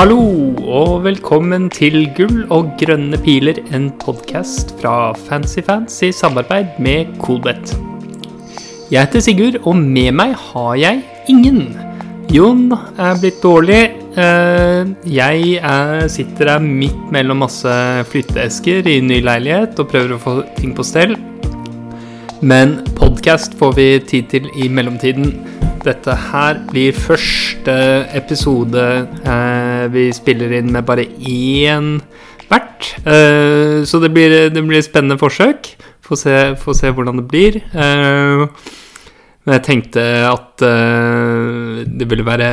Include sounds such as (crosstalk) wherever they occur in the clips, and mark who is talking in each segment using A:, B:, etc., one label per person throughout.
A: Hallo og velkommen til Gull og grønne piler, en podkast fra Fancyfans i samarbeid med Coolbet. Jeg heter Sigurd, og med meg har jeg ingen. Jon er blitt dårlig. Eh, Jeg er, sitter her midt mellom masse flytteesker i ny leilighet og prøver å få ting på stell. Men podkast får vi tid til i mellomtiden. Dette her blir første episode eh, vi spiller inn med bare én hvert. Eh, så det blir, det blir spennende forsøk. Få se, få se hvordan det blir. Eh, men jeg tenkte at eh, det ville være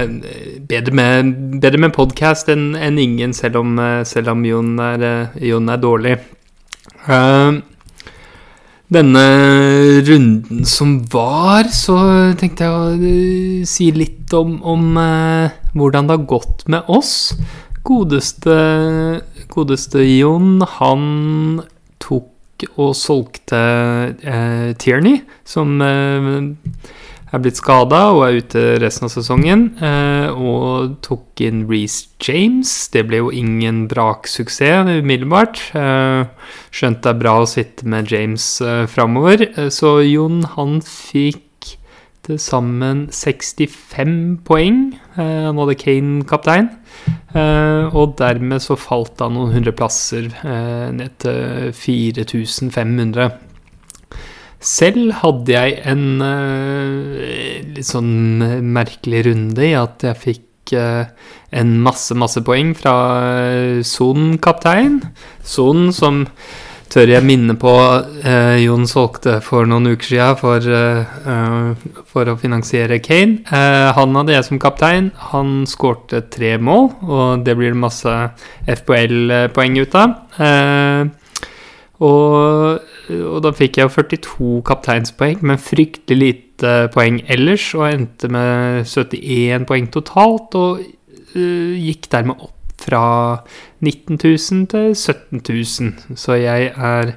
A: bedre med, bedre med podkast enn en ingen, selv om, eh, selv om Jon, er, eh, Jon er dårlig. Eh, denne runden som var, så tenkte jeg å eh, si litt om, om eh, hvordan det har gått med oss. Godeste, godeste Jon, han tok og solgte eh, Tierney, som eh, er blitt skada og er ute resten av sesongen. Eh, og tok inn Reece James. Det ble jo ingen braksuksess umiddelbart. Eh, skjønt det er bra å sitte med James eh, framover. Eh, så Jon, han fikk til sammen 65 poeng. Han hadde Kane kaptein. Og dermed så falt han noen hundre plasser ned til 4500. Selv hadde jeg en uh, litt sånn merkelig runde i at jeg fikk uh, en masse, masse poeng fra uh, Son kaptein. Son som tør jeg minne på uh, Jon solgte for noen uker siden for, uh, eh, for å finansiere Kane. Uh, han hadde jeg som kaptein. Han skårte tre mål, og det blir det masse FPL-poeng ut av. Eh, og, og da fikk jeg 42 kapteinspoeng, men fryktelig lite poeng ellers, og endte med 71 poeng totalt, og uh, gikk dermed opp fra 19 000 til 17 000. Så jeg er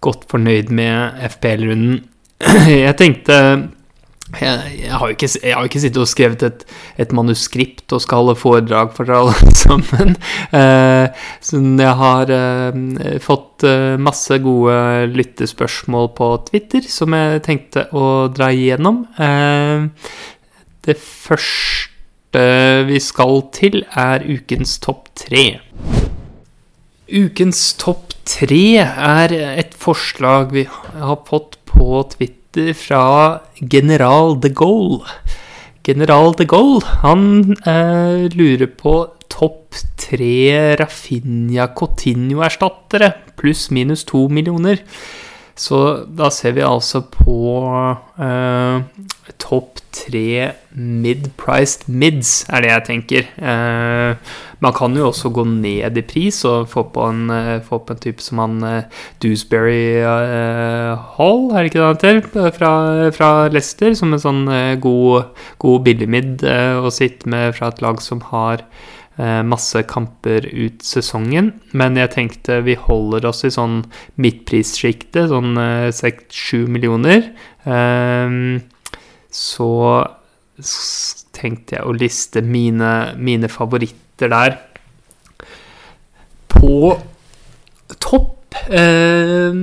A: godt fornøyd med FPL-runden. (clears throat) Jeg tenkte jeg, jeg, har ikke, jeg har ikke sittet og skrevet et, et manuskript og skal holde foredrag for alle (laughs) sammen. Eh, så jeg har eh, fått eh, masse gode lyttespørsmål på Twitter som jeg tenkte å dra igjennom. Eh, det første vi skal til, er ukens topp tre. Ukens topp tre er et forslag vi har fått på Twitter fra general de Gaulle. General de Gaulle han eh, lurer på topp tre Rafinha Coutinho-erstattere, pluss minus to millioner. Så da ser vi altså på eh, topp tre mid-priced mids, er det jeg tenker. Eh, man kan jo også gå ned i pris og få på en, eh, få på en type som han eh, Dewsbury eh, Hall, er det ikke det han heter? Fra, fra Leicester, som en sånn eh, god, god billig-mid eh, å sitte med fra et lag som har masse kamper ut sesongen. Men jeg tenkte vi holder oss i sånn midtprissjiktet, sånn seks-sju millioner. Eh, så tenkte jeg å liste mine, mine favoritter der. På topp eh,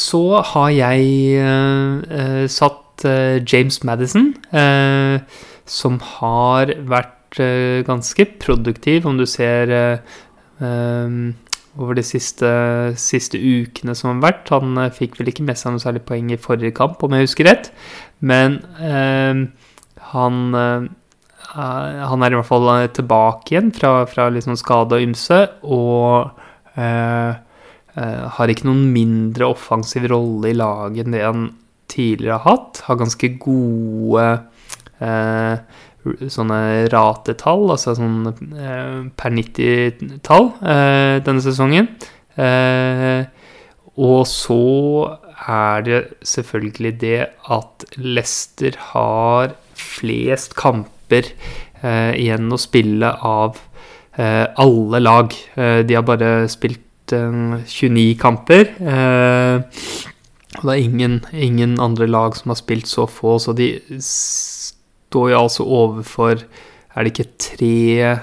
A: så har jeg eh, eh, satt eh, James Madison, eh, som har vært eh, ganske produktiv, om du ser eh, eh, over de siste, siste ukene som har vært. Han eh, fikk vel ikke med seg noe særlig poeng i forrige kamp, om jeg husker rett. Men eh, han eh, eh, Han er i hvert fall eh, tilbake igjen fra, fra sånn skade og ymse, og eh, eh, har ikke noen mindre offensiv rolle i laget enn det han tidligere har hatt. Har ganske gode eh, sånne ratetall, altså sånn eh, per 90-tall eh, denne sesongen. Eh, og så er det selvfølgelig det at Leicester har flest kamper eh, igjen å spille av eh, alle lag. Eh, de har bare spilt eh, 29 kamper. Og det er ingen, ingen andre lag som har spilt så få, så de står jo altså overfor Er det ikke tre,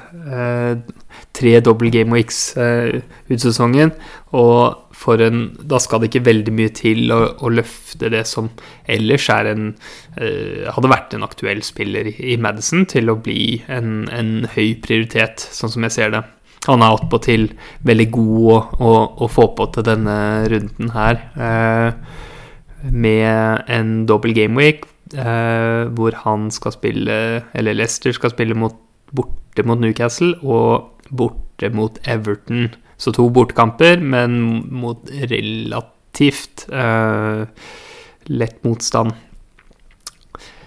A: tre double game weeks ut sesongen? Og for en Da skal det ikke veldig mye til å, å løfte det som ellers er en Hadde vært en aktuell spiller i Madison, til å bli en, en høy prioritet, sånn som jeg ser det. Han er attpåtil veldig god å, å, å, få på til denne runden her. Eh, med en dobbel gameweek eh, hvor han skal spille Eller Leicester skal spille mot, borte mot Newcastle og borte mot Everton. Så to bortekamper, men mot relativt eh, lett motstand.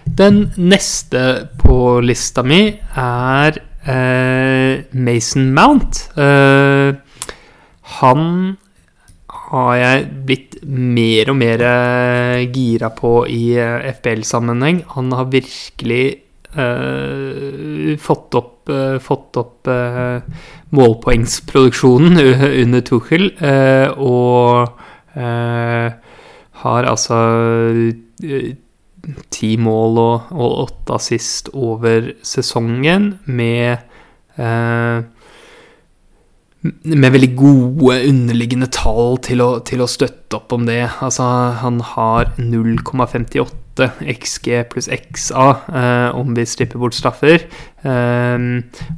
A: Den neste på lista mi er Uh, Mason Mount. Uh, han har jeg blitt mer og mer uh, gira på i FBL-sammenheng. Han har virkelig fått opp, fått opp målpoengsproduksjonen under Tuchel, og har altså ti mål og, og åtte assist over sesongen med eh, med veldig gode underliggende tall til å, til å, støtte opp om det. Altså, han har 0,58 XG pluss XA eh, om vi stripper bort straffer. Eh,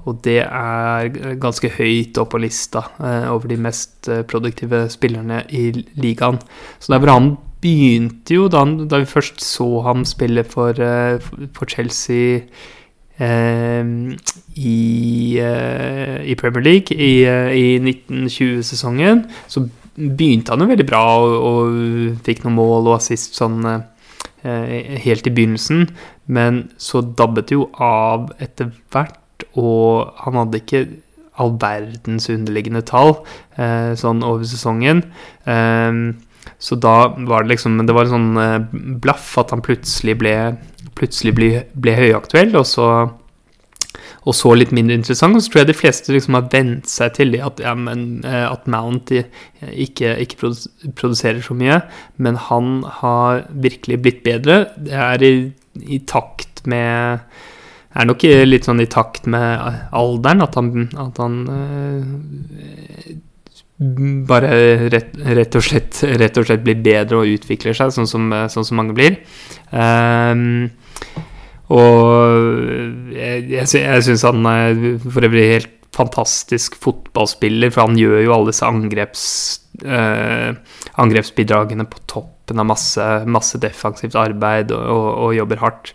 A: og det er ganske høyt opp på lista eh, over de mest eh, produktive spillerne i ligaen. Så det er hvor han begynte jo da, da, vi først så ham spille for, uh, for Chelsea i, uh, i, Premier League i, i 1920-sesongen. Så begynte han jo veldig bra og, og fikk noen mål og assist sånn helt i begynnelsen. Men så dabbet det jo av etter hvert, og han hadde ikke all verdens underliggende tall sånn over sesongen. Um, så da var det liksom Det var en sånn eh, blaff at han plutselig ble, plutselig ble, ble høyaktuell, og så, og så litt mindre interessant. Og så tror jeg de fleste liksom har vent seg til at, ja, men, eh, at Mount ikke, ikke, produserer så mye. Men han har virkelig blitt bedre. Det er i, i takt med er nok litt sånn i takt med alderen at han, at han øh, bare rett, rett, og slett, rett, og slett, blir bedre og utvikler seg, sånn som, sånn som mange blir. Um, og jeg, jeg, syns han er for øvrig helt fantastisk fotballspiller, for han gjør jo alle disse angreps, uh, angrepsbidragene på toppen av masse, masse defensivt arbeid og, og, og jobber hardt.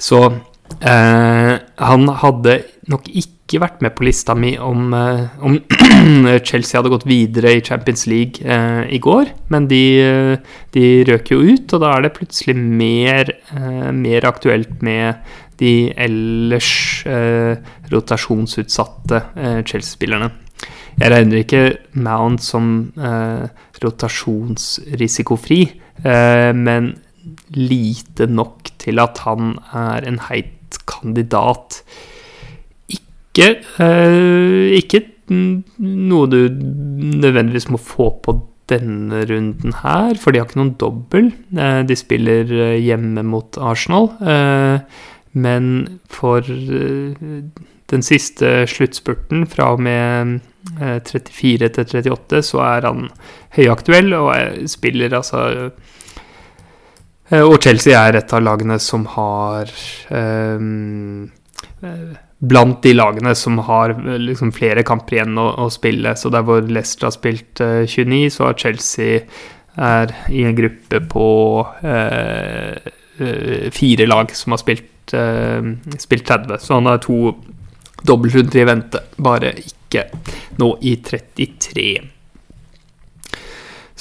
A: Så uh, han hadde nok ikke ikke vært med på lista mi om, eh, om (clears throat) Chelsea hadde gått videre i Champions League eh, i går, men de, eh, de, røk jo ut, og da er det plutselig mer, eh, mer aktuelt med de ellers eh, rotasjonsutsatte eh, Chelsea-spillerne. Jeg regner ikke Mount som rotasjonsrisikofri, men lite nok til at han er en heit kandidat ikke, uh, ikke noe du nødvendigvis må få på denne runden her, for de har ikke noen dobbel. Uh, de spiller uh, hjemme mot Arsenal. men for den siste sluttspurten, fra og med 34 til 38, så er han høyaktuell og spiller altså Og Chelsea er et av lagene som har blant de lagene som har liksom flere kamper igjen å, å, spille. Så der hvor Leicester har spilt uh, 29, så har Chelsea er i en gruppe på uh, fire lag som har spilt, spilt 30. Så han har to dobbeltrunder i vente, bare ikke nå i 33.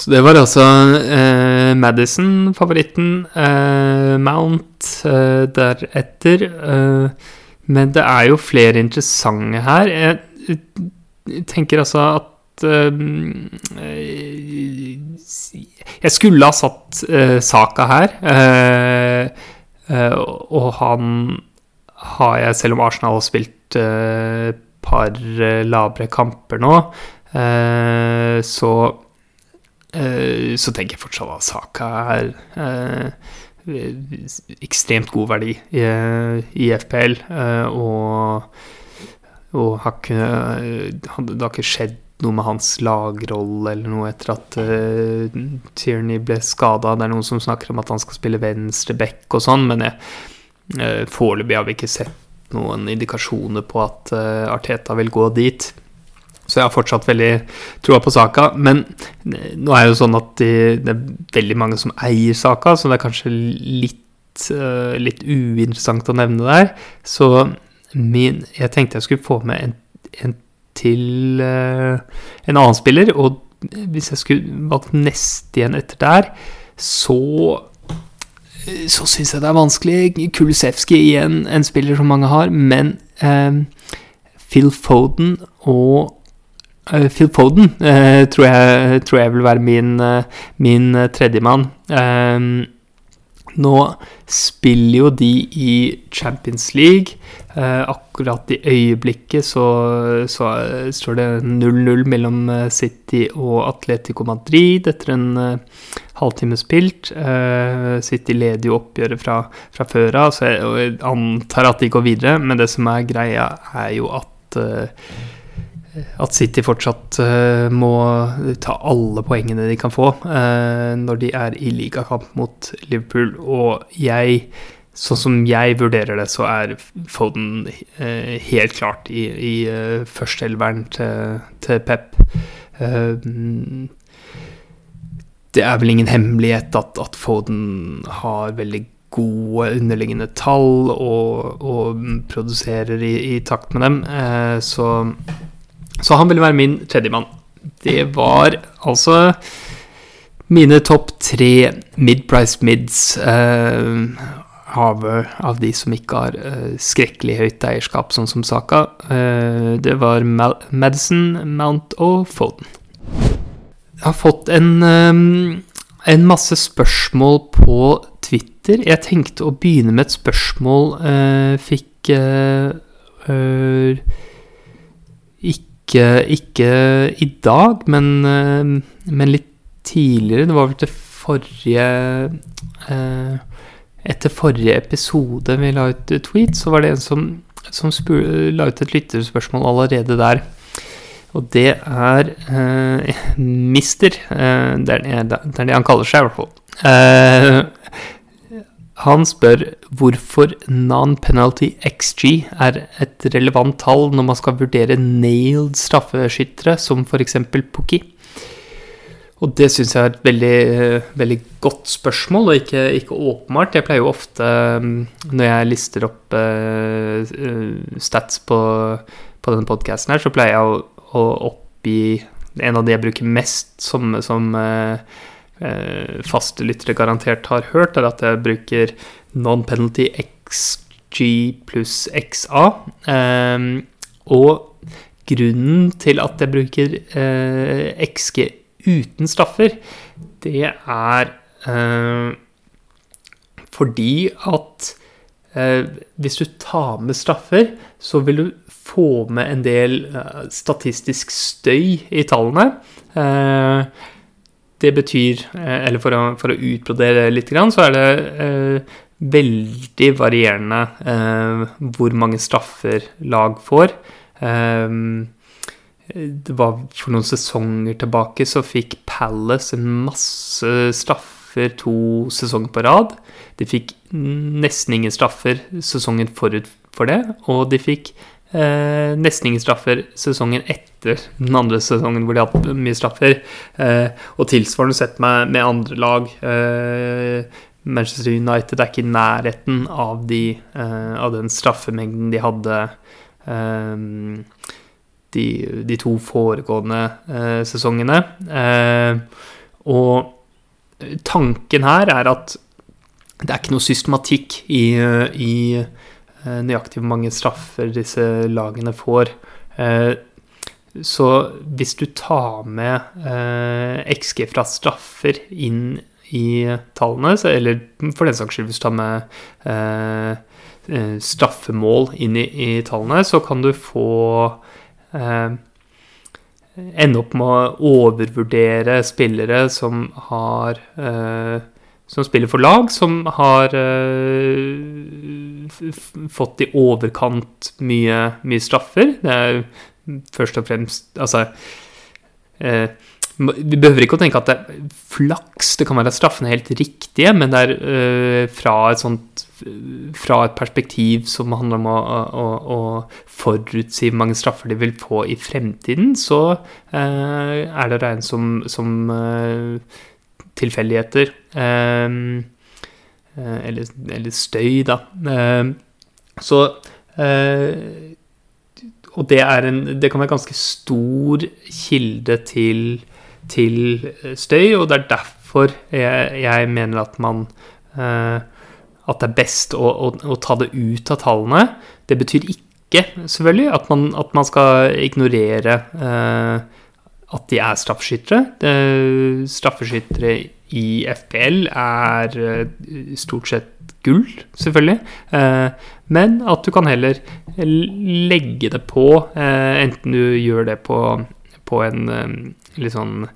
A: Så det var altså eh, Madison, favoritten. Eh, Mount eh, deretter. Eh, men det er jo flere interessante her. Jeg tenker altså at uh, Jeg skulle ha satt uh, Saka her. Uh, og han har jeg, selv om Arsenal har spilt et par labre kamper nå, så så tenker jeg fortsatt at Saka er ekstremt god verdi i, i FPL. og og har ikke, det har ikke skjedd noe med hans lagrolle eller noe etter at uh, Tierney ble skada. Det er noen som snakker om at han skal spille venstre back og sånn, men uh, foreløpig har vi ikke sett noen indikasjoner på at uh, Arteta vil gå dit. Så jeg har fortsatt veldig troa på saka. Men nå er det jo sånn at de, det er veldig mange som eier saka, så det er kanskje litt, uh, litt uinteressant å nevne der. Så min, jeg tenkte jeg skulle få med en, en til uh, en annen spiller. Og hvis jeg skulle valgt neste igjen etter der, så så syns jeg det er vanskelig. Kulisevskij igjen, en spiller som mange har, men um, Phil Foden og uh, Phil Foden uh, tror, jeg, tror, jeg, vil være min, uh, min tredjemann. Um, nå spiller jo de i Champions League. Eh, akkurat i øyeblikket så, så står det 0-0 mellom eh, City og Atletico Madrid etter en halvtime spilt. City leder jo oppgjøret fra, fra før av, så jeg, antar at de går videre. Men det som er greia, er jo at at City fortsatt uh, må ta alle poengene de kan få uh, når de er i ligakamp mot Liverpool. Og jeg, sånn som jeg vurderer det, så er Foden uh, helt klart i, i førsteelveren til, til, Pep. det er vel ingen hemmelighet at, at Foden har veldig gode underliggende tall og, og produserer i, i, takt med dem. så så han ville være min tredjemann. Det var altså mine topp tre mid-price mids uh, av, av, de som ikke har uh, skrekkelig høyt eierskap, sånn som Saka. Uh, det var Mal Madison, Mount og Foden. Jeg har fått en, um, en masse spørsmål på Twitter. Jeg tenkte å begynne med et spørsmål fikk ikke ikke, ikke i dag, men, eh, men, litt tidligere. Det var vel til forrige eh, Etter forrige episode vi la ut tweet, så var det en som, som la ut et lytterspørsmål allerede der. Og det er uh, Mister. Uh, det, er, det, er, det han kaller seg, i hvert fall. Eh, han spør hvorfor non-penalty XG er et relevant tall når man skal vurdere nailed straffeskyttere, som f.eks. Pukki. Og det syns jeg er et veldig, veldig, godt spørsmål, og ikke, ikke, åpenbart. Jeg pleier jo ofte, når jeg lister opp uh, stats på, på denne podkasten her, så pleier jeg å, å oppgi en av de jeg bruker mest som, som uh, Eh, faste lyttere garantert har hørt, er at jeg bruker non-penalty XG pluss XA. Eh, og grunnen til at jeg bruker eh, XG uten straffer, det er eh, fordi at hvis du tar med straffer, så vil du få med en del statistisk støy i tallene. Det betyr, eh, eller for å, for å utbrodere litt, så er det eh, veldig varierende eh, hvor mange straffer lag får. Eh, det var For noen sesonger tilbake så fikk Palace en masse straffer to sesonger på rad. De fikk nesten ingen straffer sesongen forut for det, og de fikk eh, nesten ingen straffer sesongen etter den andre sesongen hvor de har hatt mye straffer. Eh, og tilsvarende sett med, med andre lag. Eh, Manchester United er ikke i nærheten av, de, eh, av den straffemengden de hadde eh, de, de, to foregående eh, sesongene. og tanken her er at det er ikke noe systematikk i, i nøyaktig hvor mange straffer disse lagene får. Eh, så hvis du tar med eh, XG fra straffer inn i tallene, eller for den saks skyld hvis du tar med straffemål inn i, tallene, så kan du få ende opp med å overvurdere spillere som har som spiller for lag, som har fått i overkant mye, mye straffer. Det er først og fremst Altså eh, vi behøver ikke å tenke at det er flaks, det kan være at straffene er helt riktige, men det er eh, fra, et sånt, fra et perspektiv som handler om å, å, å forutsi hvor mange straffer de vil få i fremtiden, så eh, er det å regne som, som øh, tilfeldigheter. Eller, eller, støy, da. så Og det, en, det kan være ganske stor kilde til til eh, støy, og det er derfor jeg, jeg mener at man eh, At det er best å, å, å, ta det ut av tallene. Det betyr ikke, selvfølgelig, at man, at man skal ignorere eh, at de er straffeskyttere. Straffeskyttere i FPL er stort sett gull, selvfølgelig. Men at du kan heller legge det på, enten du gjør det på, på en litt sånn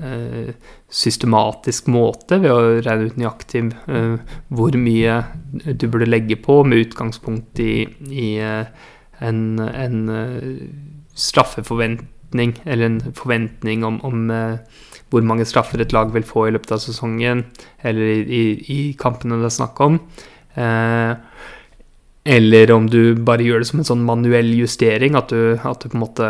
A: eh, systematisk måte ved å regne ut nøyaktig eh, hvor mye du burde legge på, med utgangspunkt i, i eh, en, en eh, straffeforventning, eller en forventning om, om eh, hvor mange straffer et lag vil få i løpet av sesongen, eller i, i, i kampene det er snakk om. Eh, eller om du bare gjør det som en sånn manuell justering, at du, at du på en måte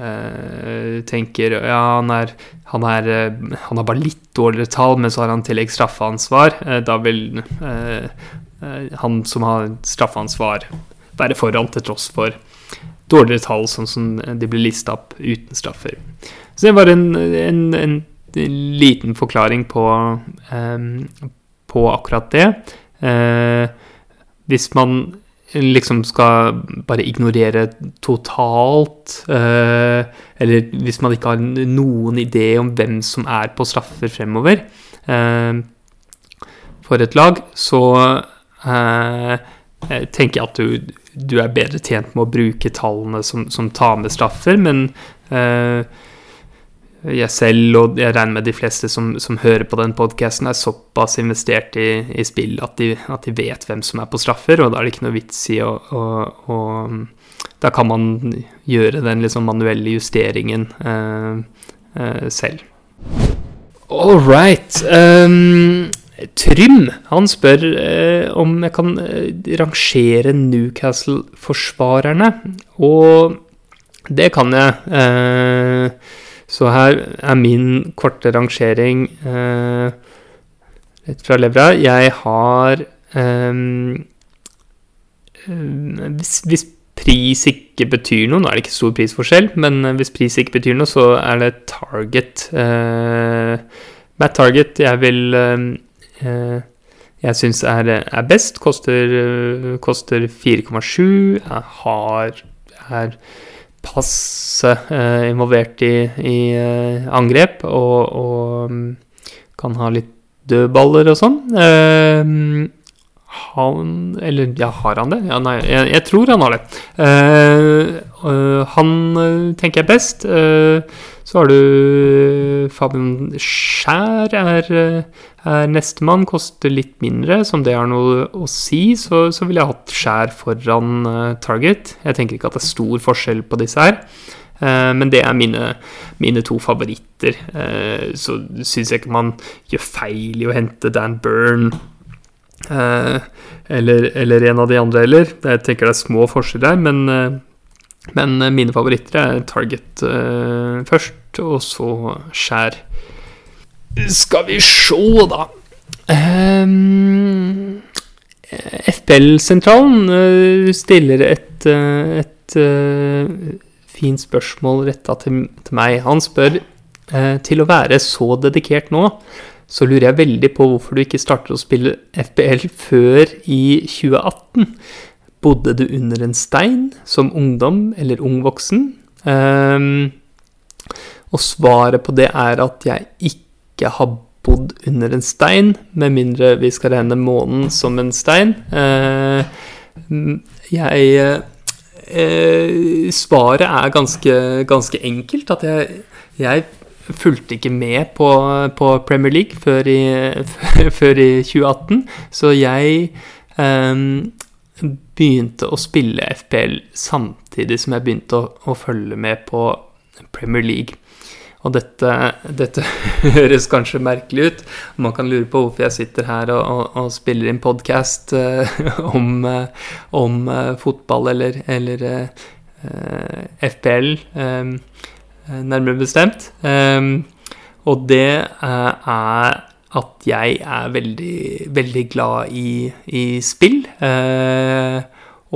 A: eh, tenker Ja, han, er, han, er, eh, han, har bare litt dårligere tall, men så har han tillegg straffeansvar. Eh, da vil eh, eh, han som har straffeansvar, være foran til tross for dårligere tall, sånn som de blir lista opp uten straffer. Så det var en, en, en liten forklaring på, eh, på akkurat det. hvis man liksom skal bare ignorere totalt, eh, eller hvis man ikke har noen idé om hvem som er på straffer fremover eh, for et lag, så eh, tenker jeg at du, du, er bedre tjent med å bruke tallene som, som tar med straffer, men eh, jeg selv og jeg regner med de fleste som, som hører på den podkasten, er såpass investert i, i spill at de, at de, vet hvem som er på straffer, og da er det ikke noe vits i å, å, å Da kan man gjøre den liksom manuelle justeringen eh, eh, selv. All right. Um, Trym han spør eh, om jeg kan eh, rangere Newcastle-forsvarerne, og det kan jeg. Eh, så her er min korte rangering eh, fra levra. Jeg har eh, hvis, hvis, pris ikke betyr noe Nå er det ikke stor prisforskjell, men hvis pris ikke betyr noe, så er det Target. Eh, Matt Target jeg vil eh, jeg syns er, er, best. Koster, koster 4,7. Jeg har er passe eh, involvert i, i eh, angrep og, og, mm, kan ha litt dødballer og sånn. Eh, han Eller ja, har han det? Ja, nei, jeg, jeg tror han har det. han tenker jeg best. så har du Fabian Skjær er nestemann. Koster litt mindre. Som det har noe å si, så, så ville jeg hatt Skjær foran uh, Target. Jeg tenker ikke at det er stor forskjell på disse her. Uh, men det er mine, mine to favoritter. Uh, så syns jeg ikke man gjør feil i å hente Dan Byrne. Eller, eller, en av de andre heller. Jeg tenker det er små forskjeller her, men, men mine favoritter er Target først, og så Skjær. Skal vi se, da. Um, FPL-sentralen uh, stiller et, et, et uh, fint spørsmål retta til, til, meg. Han spør til å være så dedikert nå, så lurer jeg veldig på hvorfor du ikke starter å spille FPL før i 2018. Bodde du under en stein som ungdom eller ung voksen? Um, og svaret på det er at jeg ikke ikke har bodd under en stein, med mindre vi skal regne månen som en stein. Eh, jeg eh, Svaret er ganske, ganske enkelt. At jeg, jeg fulgte ikke med på, på Premier League før i, (laughs) før i, 2018, så jeg um, begynte å spille FPL samtidig som jeg begynte å, å følge med på Premier League. Og dette, dette, (laughs) høres kanskje merkelig ut. Man kan lure på hvorfor jeg sitter her og, og, og spiller inn podkast uh, (laughs) om, uh, om uh, fotball eller, eller FPL, um, nærmere bestemt. Og det er at jeg er veldig, veldig glad i, i spill.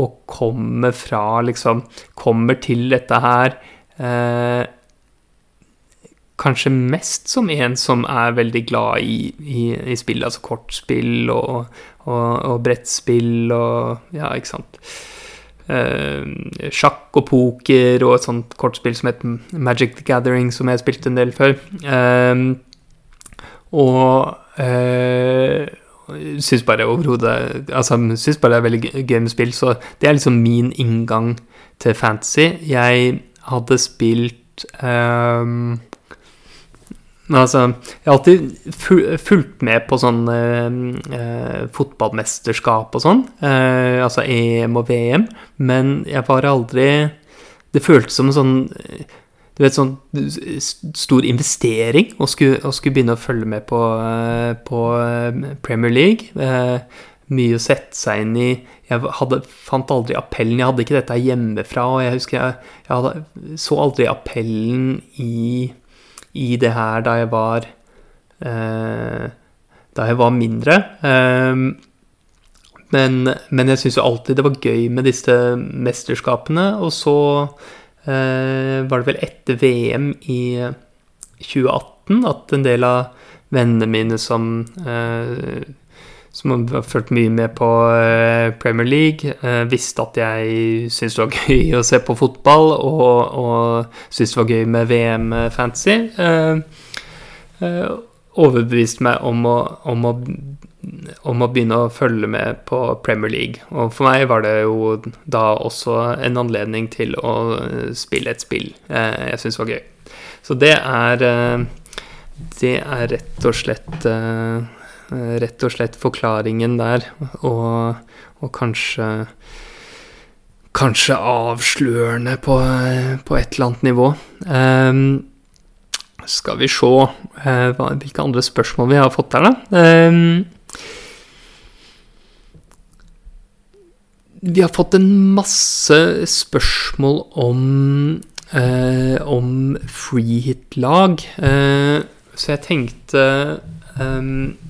A: og kommer fra, liksom Kommer til dette her kanskje mest som en som er veldig glad i, i, i spill, altså kortspill og, og, og, brettspill og Ja, ikke sant. Uh, sjakk og poker og et sånt kortspill som het Magic the Gathering, som jeg spilte en del før. Uh, og uh, syns bare overhodet Altså, syns bare det er veldig gøy med spill, så det er liksom min inngang til fantasy. Jeg hadde spilt um, Altså, jeg har alltid fulgt med på sånn eh, fotballmesterskap og sånn, eh, altså EM og VM, men jeg var aldri Det føltes som en sånn du vet, sånn stor investering å skulle, skulle begynne å følge med på, eh, på eh, Premier League. Eh, mye å sette seg inn i. Jeg hadde, fant aldri appellen. Jeg hadde ikke dette hjemmefra. og Jeg husker jeg, jeg hadde, så aldri appellen i i det her da jeg var eh, Da jeg var mindre. Eh, men, men, jeg syns jo alltid det var gøy med disse mesterskapene. Og så eh, var det vel etter VM i 2018 at en del av vennene mine som eh, som har fulgt mye med på eh, Premier League, eh, visste at jeg syntes det var (laughs) gøy å se på fotball, og, og syntes det var gøy med VM-fantasy. Eh, overbeviste meg om å, om, å, om å, begynne å følge med på Premier League. Og for meg var det jo da også en anledning til å spille et spill jeg syntes var gøy. Så det er Det er rett og slett rett og slett forklaringen der, og, og kanskje Kanskje avslørende på, på, et eller annet nivå. Um, skal vi se uh, hvilke andre spørsmål vi har fått her, da. Um, vi har fått en masse spørsmål om, uh, om freehit-lag. Uh, så jeg tenkte um, Eh,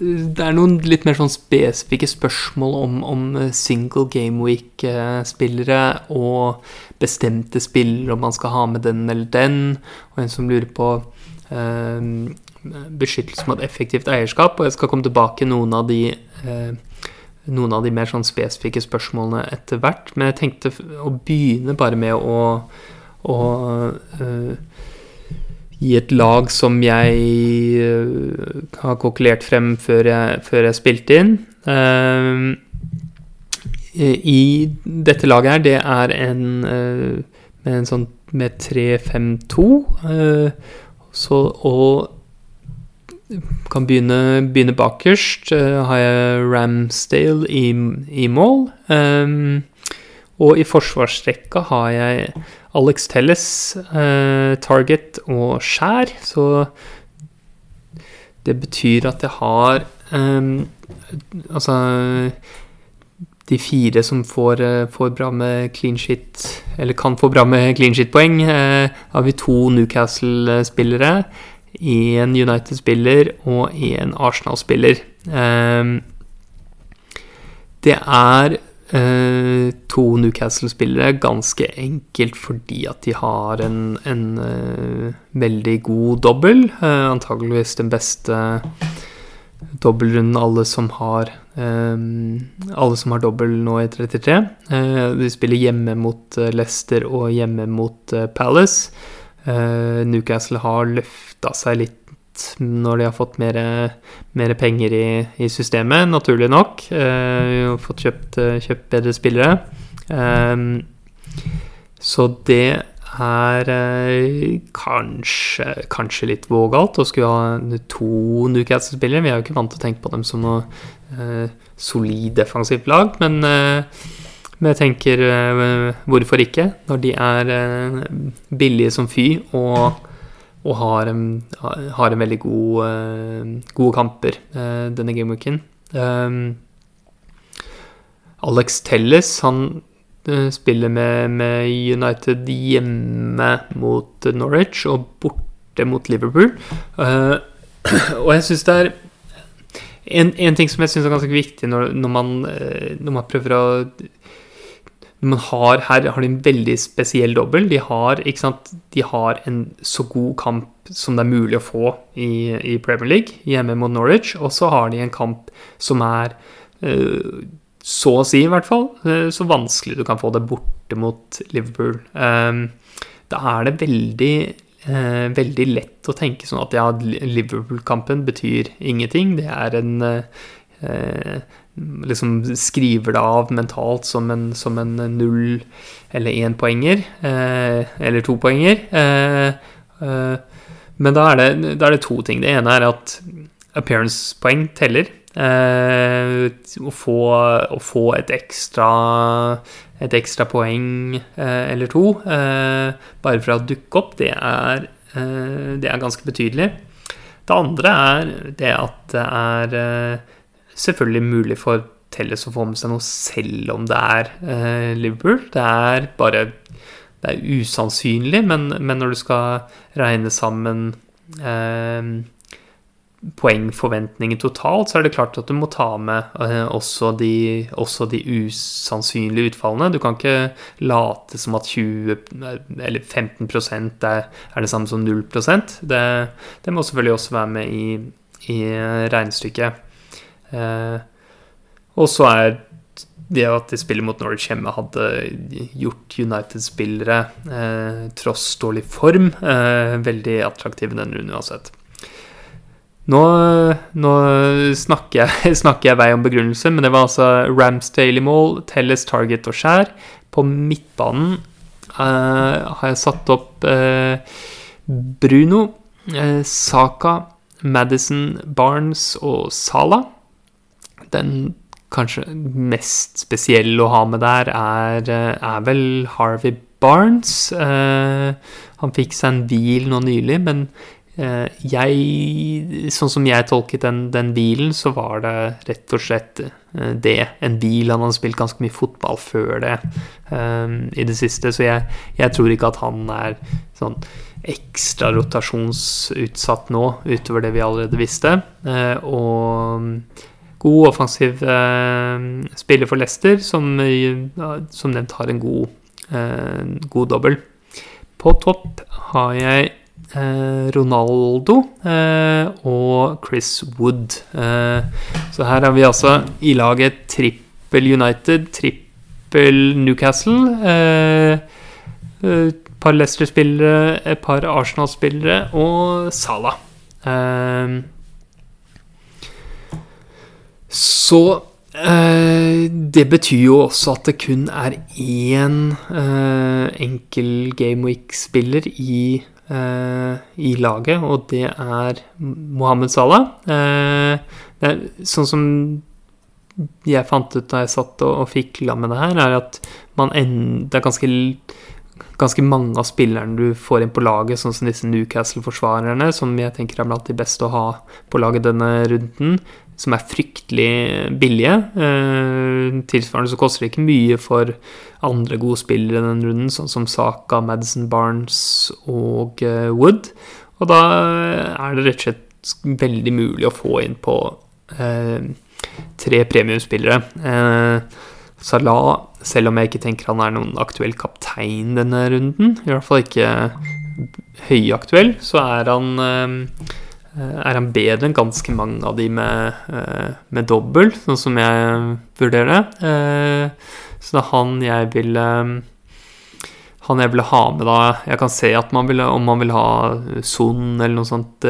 A: det er noen litt mer sånn spesifikke spørsmål om, om eh, single game week-spillere og bestemte spillere, om man skal ha med den eller den, og en som lurer på eh, beskyttelse mot effektivt eierskap. Og jeg skal komme tilbake noen av de, eh, noen av de mer sånn spesifikke spørsmålene etter hvert. Men jeg tenkte å begynne bare med å, å eh, i et lag som jeg uh, har kokkelert frem før jeg, før jeg spilte inn. Uh, I dette laget her, det er en uh, med en sånn med 3-5-2. så og kan begynne, begynne bakerst. har jeg Ramsdale i, i mål. og i forsvarsrekka har jeg Alex Telles, eh, Target og Skjær. Så det betyr at jeg har eh, Altså de fire som får, uh, får, bra med clean shit, eller kan få bra med clean shit-poeng, uh, har vi to Newcastle-spillere. Én United-spiller og én Arsenal-spiller. Um, det er Eh, to Newcastle-spillere ganske enkelt fordi at de har en, en uh, veldig god dobbel. Uh, antageligvis den beste dobbeltrunden alle som har um, Alle som har dobbel nå i 33. Uh, de spiller hjemme mot Leicester og hjemme mot Palace. Newcastle har løfta seg litt når de har fått mer, mer penger i, i, systemet, naturlig nok. Eh, og fått kjøpt, kjøpt, bedre spillere. Eh, så det er eh, kanskje, kanskje litt vågalt å skulle ha to Newcastle-spillere. Vi er jo ikke vant til å tenke på dem som noe eh, solid defensivt lag, men, eh, men jeg tenker eh, hvorfor ikke? Når de er eh, billige som fy og, og har, har, en veldig god, eh, gode kamper denne gameweeken. Alex Telles, han spiller med, med, United hjemme mot Norwich og borte mot Liverpool. Uh, (clears throat) og jeg syns det er en, en, ting som jeg syns er ganske viktig når, når, man, eh, når, man, prøver å man har, Her har de en veldig spesiell dobbel. De har, de har en så god kamp som det er mulig å få i, i Premier League, hjemme mot Norwich. Og så har de en kamp som er uh, så å si, i hvert fall, eh, så vanskelig du kan få det borte mot Liverpool. Ehm, da er det veldig, eh, veldig lett å tenke sånn at ja, Liverpool-kampen betyr ingenting. Det er en eh, Liksom skriver det av mentalt som en, som en null eller én poenger. Eller to poenger. Men da er, det, da er det to ting. Det ene er at appearance-poeng teller. Eh, å, få, å, få, et ekstra, et ekstra poeng eh, eller to eh, bare for å dukke opp, det er, eh, det er ganske betydelig. Det andre er det at det er eh, selvfølgelig mulig for Telles å få med seg noe selv om det er eh, Liverpool. Det er bare det er usannsynlig, men, men når du skal regne sammen eh, poengforventninger totalt, så er det klart at du må ta med eh, også, de, også, de, usannsynlige utfallene. Du kan ikke late som at 20 eller 15 er, er det samme som 0 det, det må selvfølgelig også være med i, i regnestykket. Eh, og så er det at de spiller mot Norwich hjemme, hadde gjort United-spillere, eh, tross dårlig form, eh, veldig attraktive denne runden uansett. Nå, nå snakker, jeg, (laughs) snakker, jeg, vei om begrunnelse, men det var altså Ramsdale i mål, Telles, Target og Skjær. På midtbanen eh, har jeg satt opp uh, Bruno, uh, Saka, Madison, Barnes og Sala. Den kanskje mest spesielle å ha med der er, er vel Harvey Barnes. han fikk seg en hvil nå nylig, men uh, jeg Sånn som jeg tolket den, den, bilen, så var det rett og slett uh, det. En bil. Han hadde spilt ganske mye fotball før det i det siste, så jeg, jeg, tror ikke at han er sånn ekstra rotasjonsutsatt nå, utover det vi allerede visste. Uh, og god offensiv eh, spiller for Leicester, som, uh, som nevnt har en god, god dobbel. På topp har jeg Eh, Ronaldo eh, og Chris Wood. Eh, så her har vi altså i laget trippel United, trippel Newcastle. Et par Leicester-spillere, et par Arsenal-spillere og Salah. Så det betyr jo også at det kun er én enkel Game Week-spiller i Eh, i laget, og det er Mohammed Salah. Eh, det er sånn som jeg fant ut da jeg satt og, og fikla med det her, er at man end, det er ganske, ganske mange av spillerne du får inn på laget, sånn som disse Newcastle-forsvarerne, som jeg tenker er blant de beste å ha på laget denne runden, som er fryktelig billige. Eh, tilsvarende så koster det ikke mye for andre gode spillere i denne runden, sånn som Saka, Madison Barnes og eh, Wood. Og da er det rett og slett veldig mulig å få inn på eh, tre premiumspillere. Salah, selv om jeg ikke tenker han er noen aktuell kaptein denne runden, i hvert fall ikke høyaktuell, så er han er han bedre enn ganske mange av de med, eh, med dobbel, sånn som jeg vurderer det. Eh, så det er han jeg vil Han jeg ville ha med da Jeg kan se at man vil, om man vil ha Son eller noe sånt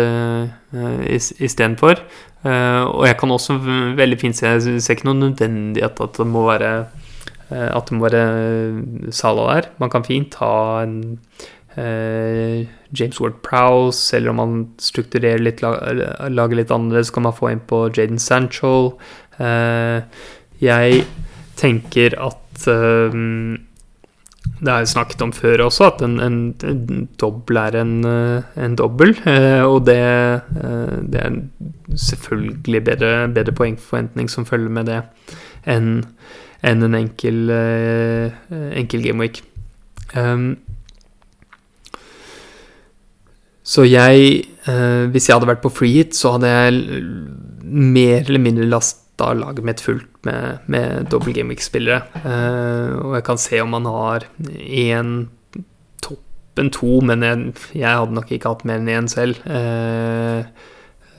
A: istedenfor. Og jeg kan også veldig fint se Jeg ser ikke noe nødvendighet at det må være uh, at det må være Sala der. Man kan fint ha en eh, James Ward Prowse, eller om man strukturerer litt, lager litt annerledes, kan man få inn på Jaden Sancho. Eh, jeg tenker at eh, det har jeg snakket om før også, at en, en, en dobbel er en, eh, en dobbel. Eh, og det, eh, det, er selvfølgelig bedre, bedre poengforventning som følger med det enn en, en enkel, enkel gameweek. Um, så jeg, hvis jeg hadde vært på free hit, så hadde jeg mer eller mindre lasta laget mitt fullt med, med double gameweek-spillere. Eh, og jeg kan se om man har én toppen to, men jeg, jeg, hadde nok ikke hatt mer enn én selv. Eh,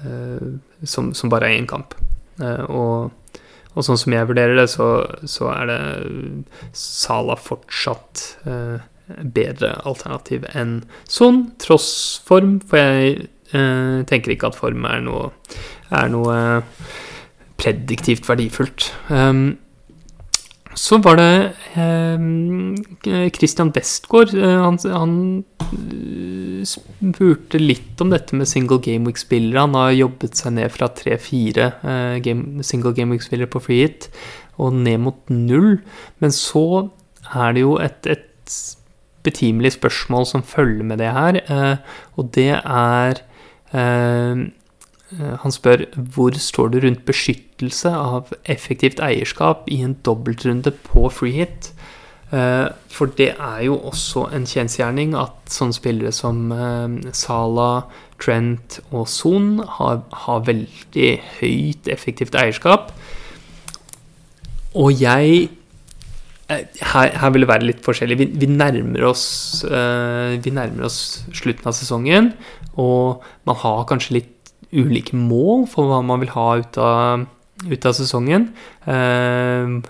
A: uh, som, som, bare er én kamp. Og, og, sånn som jeg vurderer det, så, så er det Sala fortsatt bedre alternativ enn sånn, tross form, for jeg tenker ikke at form er noe, er noe prediktivt verdifullt. Um, så var det eh, Christian Westgård. Han, han uh, spurte litt om dette med single game week-spillere. Han har jobbet seg ned fra tre-fire single game, single gameweek-spillere på free hit og ned mot null. Men så er det jo et, et betimelig spørsmål som følger med det her, uh, og det er uh, Eh, han spør hvor står du rundt beskyttelse av effektivt eierskap i en dobbeltrunde på free hit? Eh, for det er jo også en kjensgjerning at sånne spillere som eh, Sala, Trent og Son har, har veldig høyt effektivt eierskap. Og jeg her, her, vil det være litt forskjellig. Vi, vi, nærmer oss, uh, vi, nærmer oss, slutten av sesongen, og man har kanskje litt ulike mål for hva man vil ha ut av, ut av sesongen. Uh,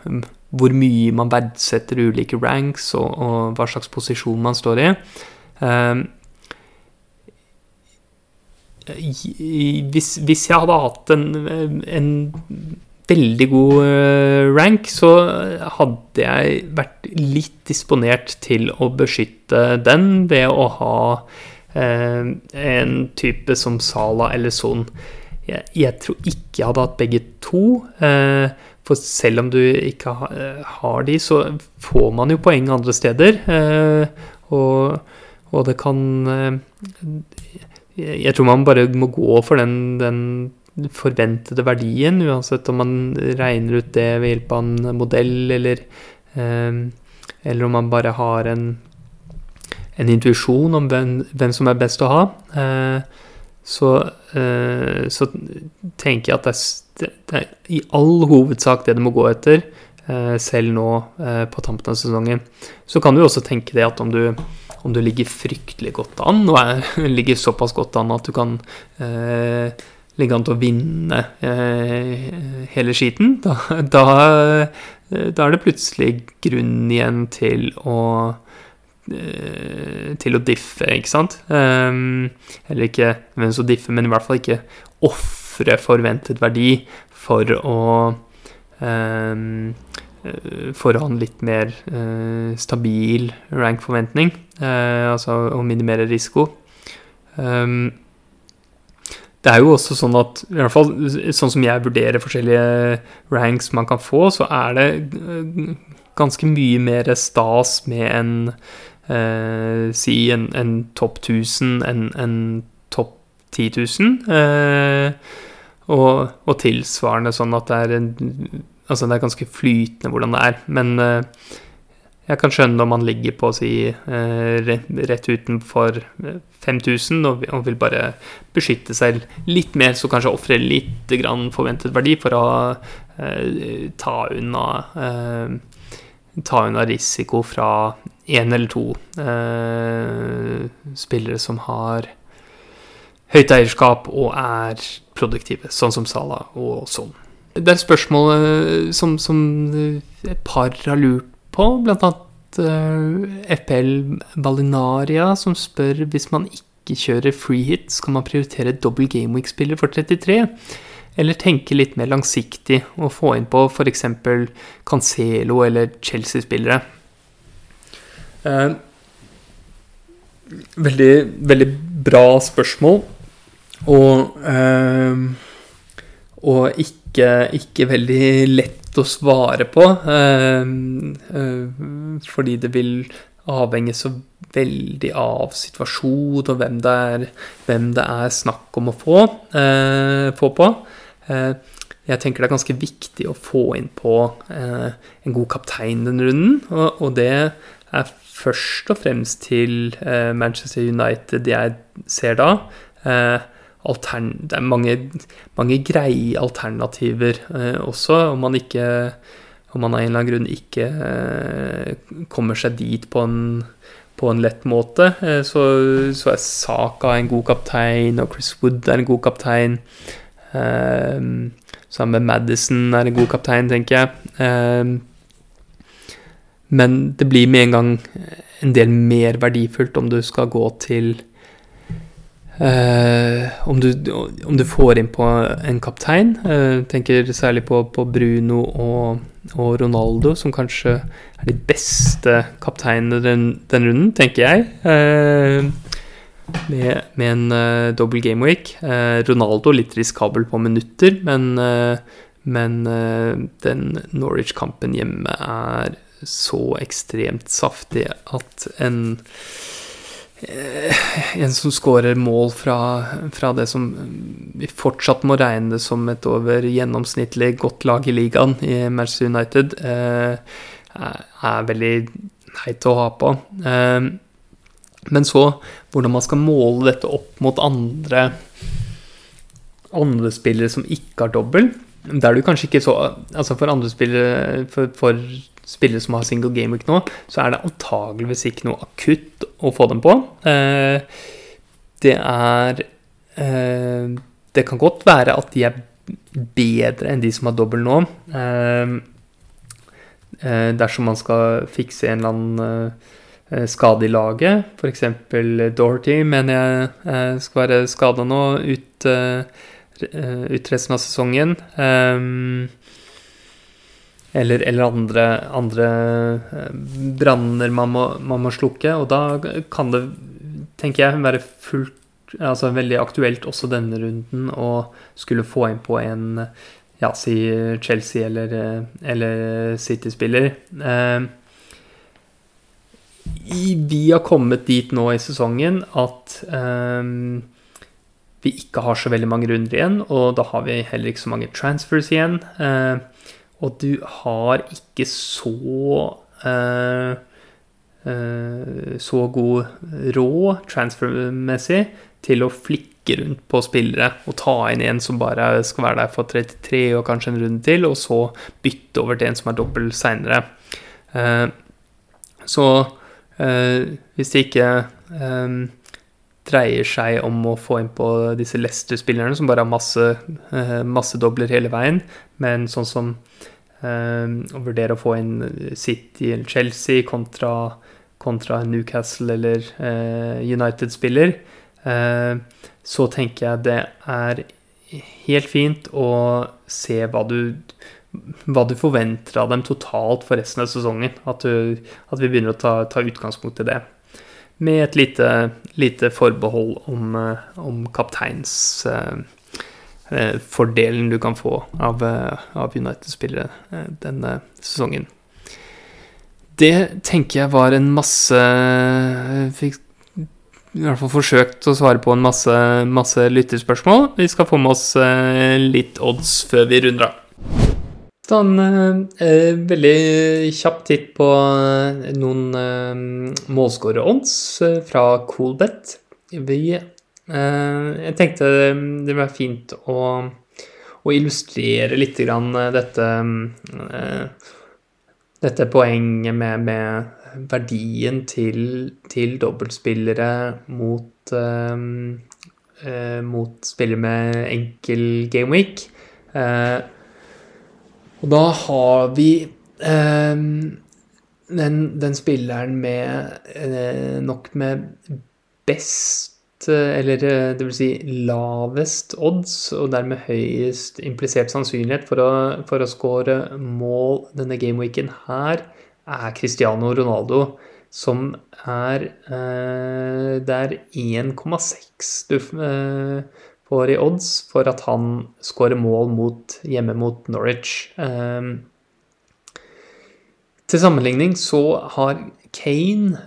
A: hvor mye man verdsetter ulike ranks, og, og, hva slags posisjon man står i. Uh, hvis, hvis, jeg hadde hatt en, en veldig god eh, rank, så hadde jeg vært litt disponert til å beskytte den ved å ha Eh, en type som Sala eller Son. Jeg, jeg, tror ikke jeg hadde hatt begge to. Eh, for selv om du ikke ha, har de, så får man jo poeng andre steder. Og, og det kan Jeg tror man bare må gå for den, den forventede verdien, uansett om man regner ut det ved hjelp av en modell, eller, eller om man bare har en en intuisjon om hvem, hvem, som er best å ha, eh, så, eh, så, tenker jeg at det er, det er, i all hovedsak det det må gå etter, eh, selv nå på tampen av sesongen. Så kan du også tenke det at om du, om du ligger fryktelig godt an, og er, (laughs) ligger såpass godt an at du kan eh, ligge an til å vinne eh, hele skiten, da, da, da, er det plutselig grunn igjen til å Eh, til å diffe, ikke sant? Um, eller ikke hvem som diffe, men i hvert fall ikke ofre forventet verdi for å um, For å ha en litt mer stabil rank-forventning, altså å minimere risiko. Um, det er jo også sånn at i hvert fall sånn som jeg vurderer forskjellige ranks man kan få, så er det ganske mye mer stas med en eh, si en, en topp 1000, en, en topp 10 000. Eh, og, og, tilsvarende sånn at det er en Altså det er ganske flytende hvordan det er. Men eh, jeg kan skjønne om man ligger på å si eh, rett utenfor 5000 eh, og, vil bare beskytte seg litt mer, så kanskje ofre litt forventet verdi for å eh, ta unna ta unna risiko fra én eller to spillere som har høyt eierskap og er produktive, sånn som Sala og sånn. Det er spørsmål som, som, et par har lurt på, blant annet eh, FPL Ballinaria, som spør hvis man ikke kjører free hit, skal man prioritere dobbel gameweek-spiller for 33? eller tenke litt mer langsiktig og få inn på f.eks. Cancelo eller Chelsea-spillere. Eh, veldig, veldig bra spørsmål, og, eh, og ikke, ikke, veldig lett å svare på, eh, eh fordi det vil avhenge så veldig av situasjon og hvem det er, hvem det er snakk om å få, eh, få på. Eh, jeg tenker det er ganske viktig å få inn på en god kaptein den runden, og, det er først og fremst til Manchester United jeg ser da. Eh, det er mange, mange greie alternativer eh, også, om man ikke om man av en eller annen grunn ikke kommer seg dit på en på en lett måte. Eh, så, så, er Saka en god kaptein, og Chris Wood er en god kaptein. Um, sammen med Madison er en god kaptein, tenker jeg. Um, men det blir med en gang en del mer verdifullt om du skal gå til Uh, om, du, om, du, får inn på en kaptein, uh, tenker særlig på, på Bruno og, og, Ronaldo, som kanskje er de beste kapteinene den, den runden, tenker jeg. Uh, med, med, en uh, dobbel gameweek. Ronaldo litt riskabel på minutter, men, men den Norwich-kampen hjemme er så ekstremt saftig at en en som skårer mål fra, fra, det som vi fortsatt må regne som et over gjennomsnittlig godt lag i ligaen i Manchester United, eh, er veldig heit å ha på. Eh, men så hvordan man skal måle dette opp mot andre, andre spillere som ikke har dobbel, der er du kanskje ikke så Altså for andre spillere for, for spillere som har single game week nå, så er det antageligvis ikke noe akutt å få dem på. Eh, det er eh, Det kan godt være at de er bedre enn de som har dobbel nå. Eh, dersom man skal fikse en eller annen skade i laget, f.eks. Dorothy mener jeg skal være skada nå ut, ut resten av sesongen. Um, eller, eller andre, andre eh, branner man, man, må slukke. Og da kan det, tenker jeg, være fullt Altså veldig aktuelt også denne runden å skulle få inn på en ja, si Chelsea eller, eller City-spiller. Eh, vi har kommet dit nå i sesongen at eh, vi ikke har så veldig mange runder igjen, og da har vi heller ikke så mange transfers igjen. Eh, og du har ikke så eh, eh, så god råd transfermessig til å flikke rundt på spillere og ta inn en som bare skal være der for 33 og kanskje en runde til, og så bytte over til en som er dobbel seinere. Eh, så hvis det ikke dreier seg om å få inn på disse Leicester-spillerne som bare har masse, masse dobler hele veien, men sånn som å vurdere å få inn City eller Chelsea kontra, kontra Newcastle eller uh, United-spiller, uh, så tenker jeg det er helt fint å se hva du, hva du forventer av dem totalt for resten av sesongen. At, du, at vi begynner å ta, ta, utgangspunkt i det. Med et lite, lite forbehold om, eh, om kapteins Eh, fordelen du kan få av, eh, av United-spillere eh, denne sesongen. Det tenker jeg var en masse Fikk i hvert fall forsøkt å svare på en masse, masse lytterspørsmål. Vi skal få med oss litt odds før vi runder av. Ta en eh, veldig kjapp titt på noen eh, målskårerodds fra Coolbet. Vi Eh, jeg tenkte det var fint å, å illustrere litt grann dette, eh, dette poenget med, med verdien til, til dobbeltspillere mot, mot spillere med enkel gameweek. Og da har vi den, den, spilleren med nok med best eller det vil si lavest odds, og dermed høyest implisert sannsynlighet for å, for å score mål denne gameweeken her, er Cristiano Ronaldo, som er eh, Det er 1,6 du eh, får i odds for at han scorer mål mot, hjemme mot Norwich. Eh, til sammenligning så har Kane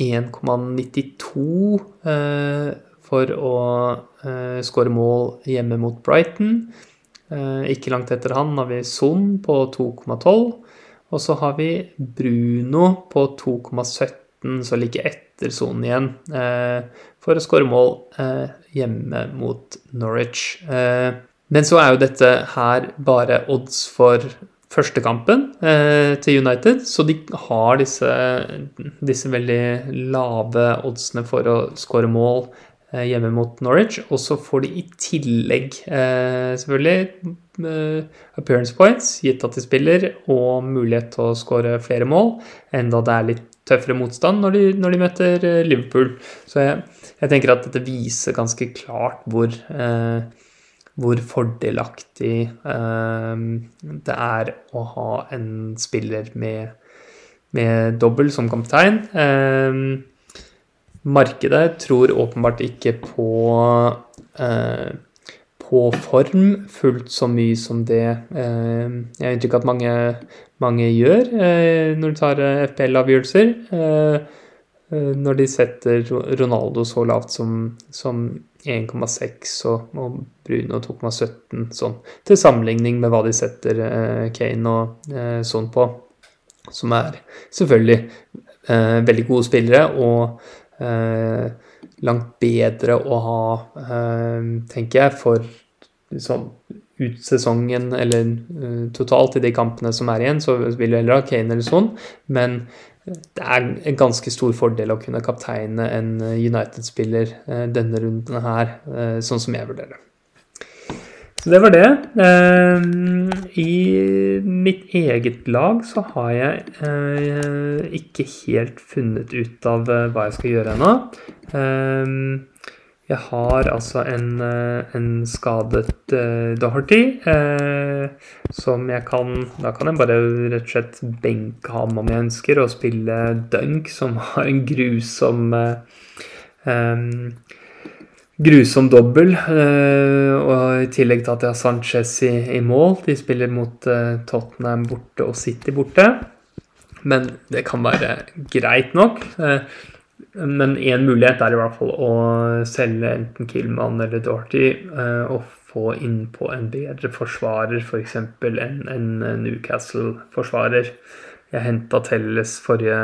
A: 1,92 eh, for å eh, skåre mål hjemme mot Brighton. Eh, ikke langt etter han har vi Son på 2,12. Og så har vi Bruno på 2,17, så like etter Son igjen, for å skåre mål hjemme mot Norwich. Men så er jo dette her bare odds for førstekampen eh, til United, så de har disse, disse veldig lave oddsene for å skåre mål eh, hjemme mot Norwich. Og så får de i tillegg, eh, selvfølgelig, eh, appearance points, gitt at de spiller, og mulighet til å skåre flere mål, enda det er litt tøffere motstand når de, når de møter eh, Liverpool. Så jeg, jeg, tenker at dette viser ganske klart hvor eh, hvor fordelaktig eh, det er å ha en spiller med, med dobbel som kaptein. Eh, markedet tror åpenbart ikke på, eh, på form fullt så mye som det eh, jeg har inntrykk av at mange, mange gjør eh, når de tar eh, FPL-avgjørelser. når de setter Ronaldo så lavt som, som 1,6 og, og Bruno 2,17 sånn. Til sammenligning med hva de setter eh, Kane og eh, sånn på. Som er selvfølgelig eh, veldig gode spillere og eh, langt bedre å ha, eh, tenker jeg, for liksom, ut sesongen eller uh, totalt i de kampene som er igjen, så vil du heller ha Kane eller sånn, men det er en ganske stor fordel å kunne kapteine en eh, United-spiller eh, denne runden her, eh, sånn som jeg vurderer det. Så det var det. I mitt eget lag så har jeg ikke helt funnet ut av hva jeg skal gjøre ennå. Jeg har altså en, eh, en skadet uh, Doherty uh, som jeg kan Da kan jeg bare rett og slett benke ham om jeg ønsker, og spille Dunk, som har en grusom uh, um, Grusom dobbel. og i tillegg til at jeg har Sanchez i, i mål. De spiller mot Tottenham borte og City borte. Men det kan være greit nok. Men én mulighet er i hvert fall å selge enten Killman eller Dorty eh, og få innpå en bedre forsvarer, f.eks. For enn en Newcastle-forsvarer. Jeg henta Telles forrige,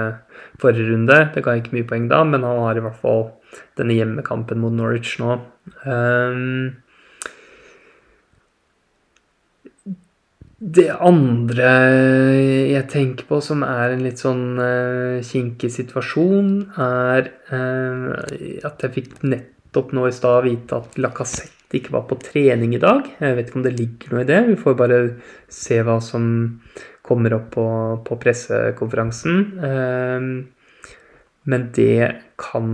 A: forrige, runde. Det ga ikke mye poeng da, men han har i hvert fall denne hjemmekampen mot Norwich nå. Um, Det andre jeg tenker på som er en litt sånn uh, kinkig situasjon, er uh, at jeg fikk nettopp nå i stad vite at Lacassette ikke var på trening i dag. Jeg vet ikke om det ligger noe i det. Vi får bare se hva som kommer opp på, på pressekonferansen. Uh, men det kan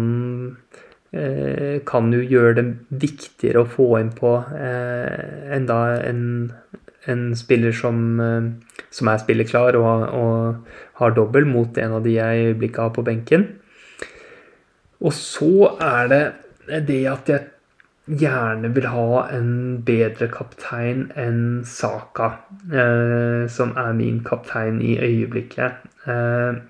A: kan jo gjøre det viktigere å få inn på enda en en spiller som, eh, som er spilleklar og, og, har dobbel mot en av de jeg i øyeblikket har på benken. Og så er det det at jeg gjerne vil ha en bedre kaptein enn Saka, eh, som er min kaptein i øyeblikket. Eh,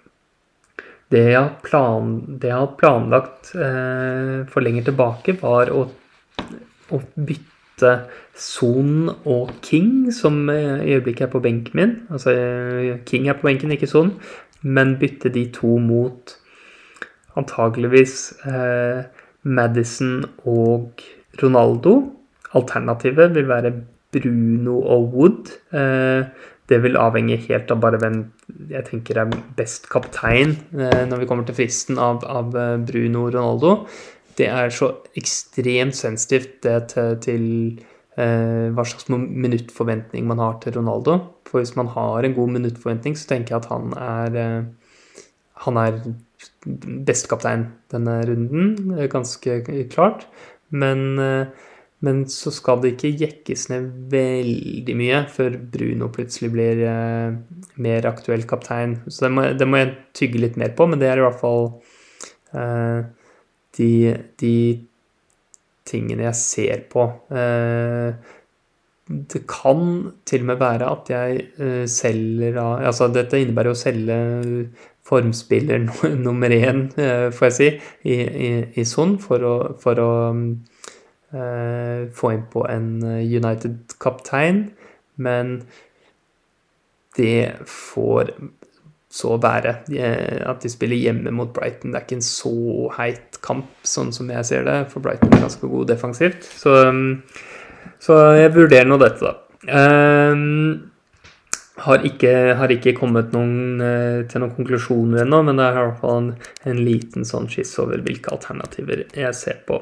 A: det, jeg plan, det, jeg har planlagt eh, for lenger tilbake, var å, å bytte Son og King, som i øyeblikket er på benken min. Altså King er på benken, ikke Son. Men bytte de to mot antageligvis eh, Madison og Ronaldo. Alternativet vil være Bruno og Wood. Eh, det vil avhenge helt av bare hvem jeg tenker er best kaptein eh, når vi kommer til fristen av, av eh, Bruno Ronaldo det er så ekstremt sensitivt det til, til eh, hva slags minuttforventning man har til Ronaldo. For hvis man har en god minuttforventning, så tenker jeg at han er, eh, han er bestekaptein denne runden, ganske klart. Men, men, så skal det ikke jekkes ned veldig mye før Bruno plutselig blir mer aktuell kaptein. Så det må, det må, jeg tygge litt mer på, men det er i hvert fall uh, de, de, tingene jeg ser på. Uh, det kan til og med være at jeg uh, selger Altså, dette innebærer å selge formspiller (laughs) nummer én, får jeg si, i, i, Son for å, for å få inn på en United-kaptein. Men det får så bære. At de spiller hjemme mot Brighton, det er ikke en så heit kamp, sånn som jeg ser det, for Brighton er ganske god defensivt. Så, så jeg vurderer nå dette, da. Um, har ikke, har ikke, kommet noen, eh, til noen konklusjoner ennå, men det er i hvert fall en, en liten sånn skiss over hvilke alternativer jeg ser på.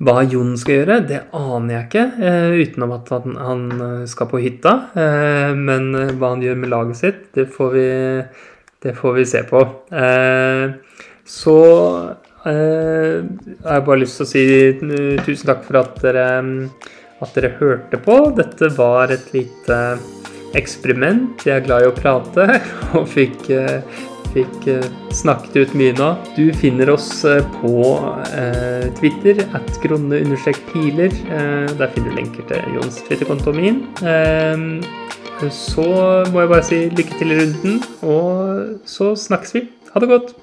A: Hva Jon skal gjøre, det aner jeg ikke, eh, utenom at han, han, eh, skal på hytta. Eh, men hva han gjør med laget sitt, det får vi, det får vi se på. Eh, så jeg har bare lyst til å si tusen takk for at dere, at dere hørte på. Dette var et lite eksperiment. Jeg er glad i å prate (laughs) og fikk fikk eh, snakket ut mye nå. Du finner oss eh, på eh, Twitter at gronne-piler. Der finner du lenker til Jons Twitter-konto min. Så må jeg bare si lykke til i runden, og så snakkes vi. Ha det godt.